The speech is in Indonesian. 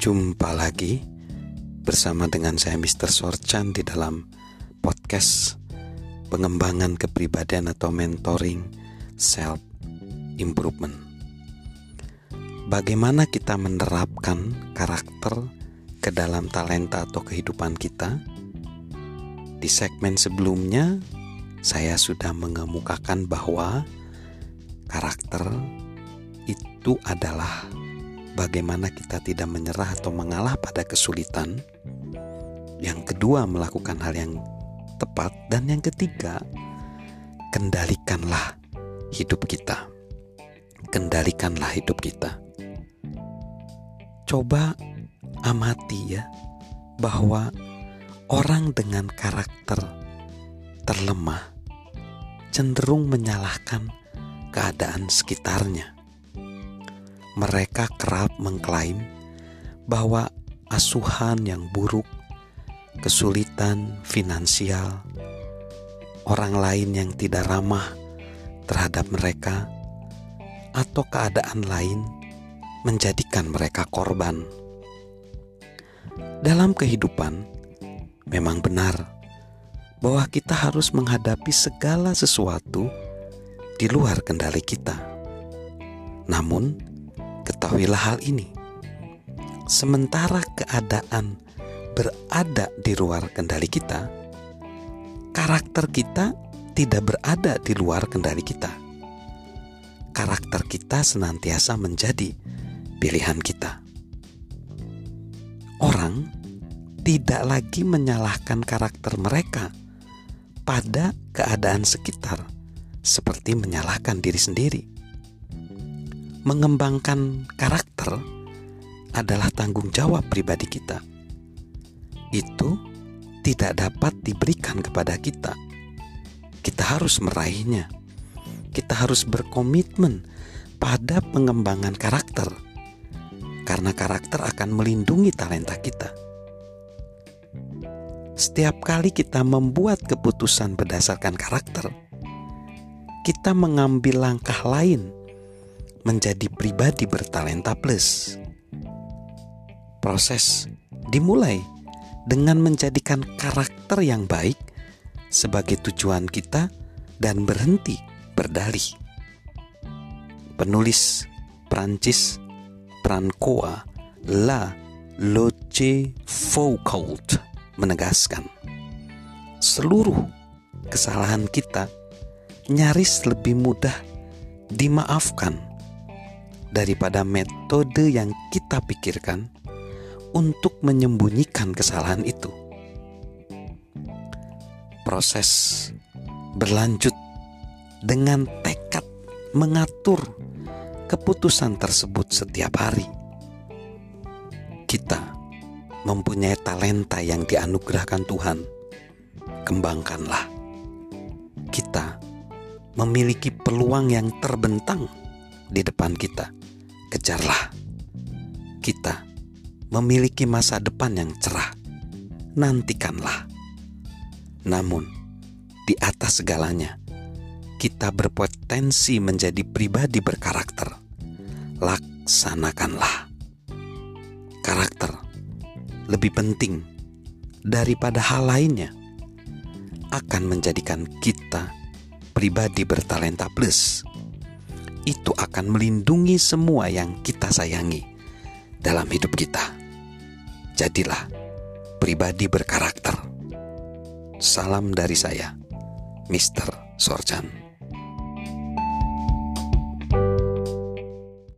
Jumpa lagi bersama dengan saya Mr. Sorchan di dalam podcast pengembangan kepribadian atau mentoring self improvement. Bagaimana kita menerapkan karakter ke dalam talenta atau kehidupan kita? Di segmen sebelumnya saya sudah mengemukakan bahwa karakter itu adalah bagaimana kita tidak menyerah atau mengalah pada kesulitan. Yang kedua, melakukan hal yang tepat, dan yang ketiga, kendalikanlah hidup kita. Kendalikanlah hidup kita. Coba amati ya, bahwa orang dengan karakter terlemah cenderung menyalahkan keadaan sekitarnya mereka kerap mengklaim bahwa asuhan yang buruk, kesulitan finansial, orang lain yang tidak ramah terhadap mereka, atau keadaan lain menjadikan mereka korban. Dalam kehidupan, memang benar bahwa kita harus menghadapi segala sesuatu di luar kendali kita. Namun, Ketahuilah hal ini. Sementara keadaan berada di luar kendali kita, karakter kita tidak berada di luar kendali kita. Karakter kita senantiasa menjadi pilihan kita. Orang tidak lagi menyalahkan karakter mereka pada keadaan sekitar, seperti menyalahkan diri sendiri mengembangkan karakter adalah tanggung jawab pribadi kita. Itu tidak dapat diberikan kepada kita. Kita harus meraihnya. Kita harus berkomitmen pada pengembangan karakter, karena karakter akan melindungi talenta kita. Setiap kali kita membuat keputusan berdasarkan karakter, kita mengambil langkah lain menjadi pribadi bertalenta plus. Proses dimulai dengan menjadikan karakter yang baik sebagai tujuan kita dan berhenti berdalih. Penulis Prancis Francois La Loche Foucault menegaskan seluruh kesalahan kita nyaris lebih mudah dimaafkan daripada metode yang kita pikirkan untuk menyembunyikan kesalahan itu. Proses berlanjut dengan tekad mengatur keputusan tersebut setiap hari. Kita mempunyai talenta yang dianugerahkan Tuhan. Kembangkanlah. Kita memiliki peluang yang terbentang di depan kita kejarlah. Kita memiliki masa depan yang cerah. Nantikanlah. Namun, di atas segalanya, kita berpotensi menjadi pribadi berkarakter. Laksanakanlah. Karakter lebih penting daripada hal lainnya akan menjadikan kita pribadi bertalenta plus itu akan melindungi semua yang kita sayangi dalam hidup kita. Jadilah pribadi berkarakter. Salam dari saya, Mr. Sorjan.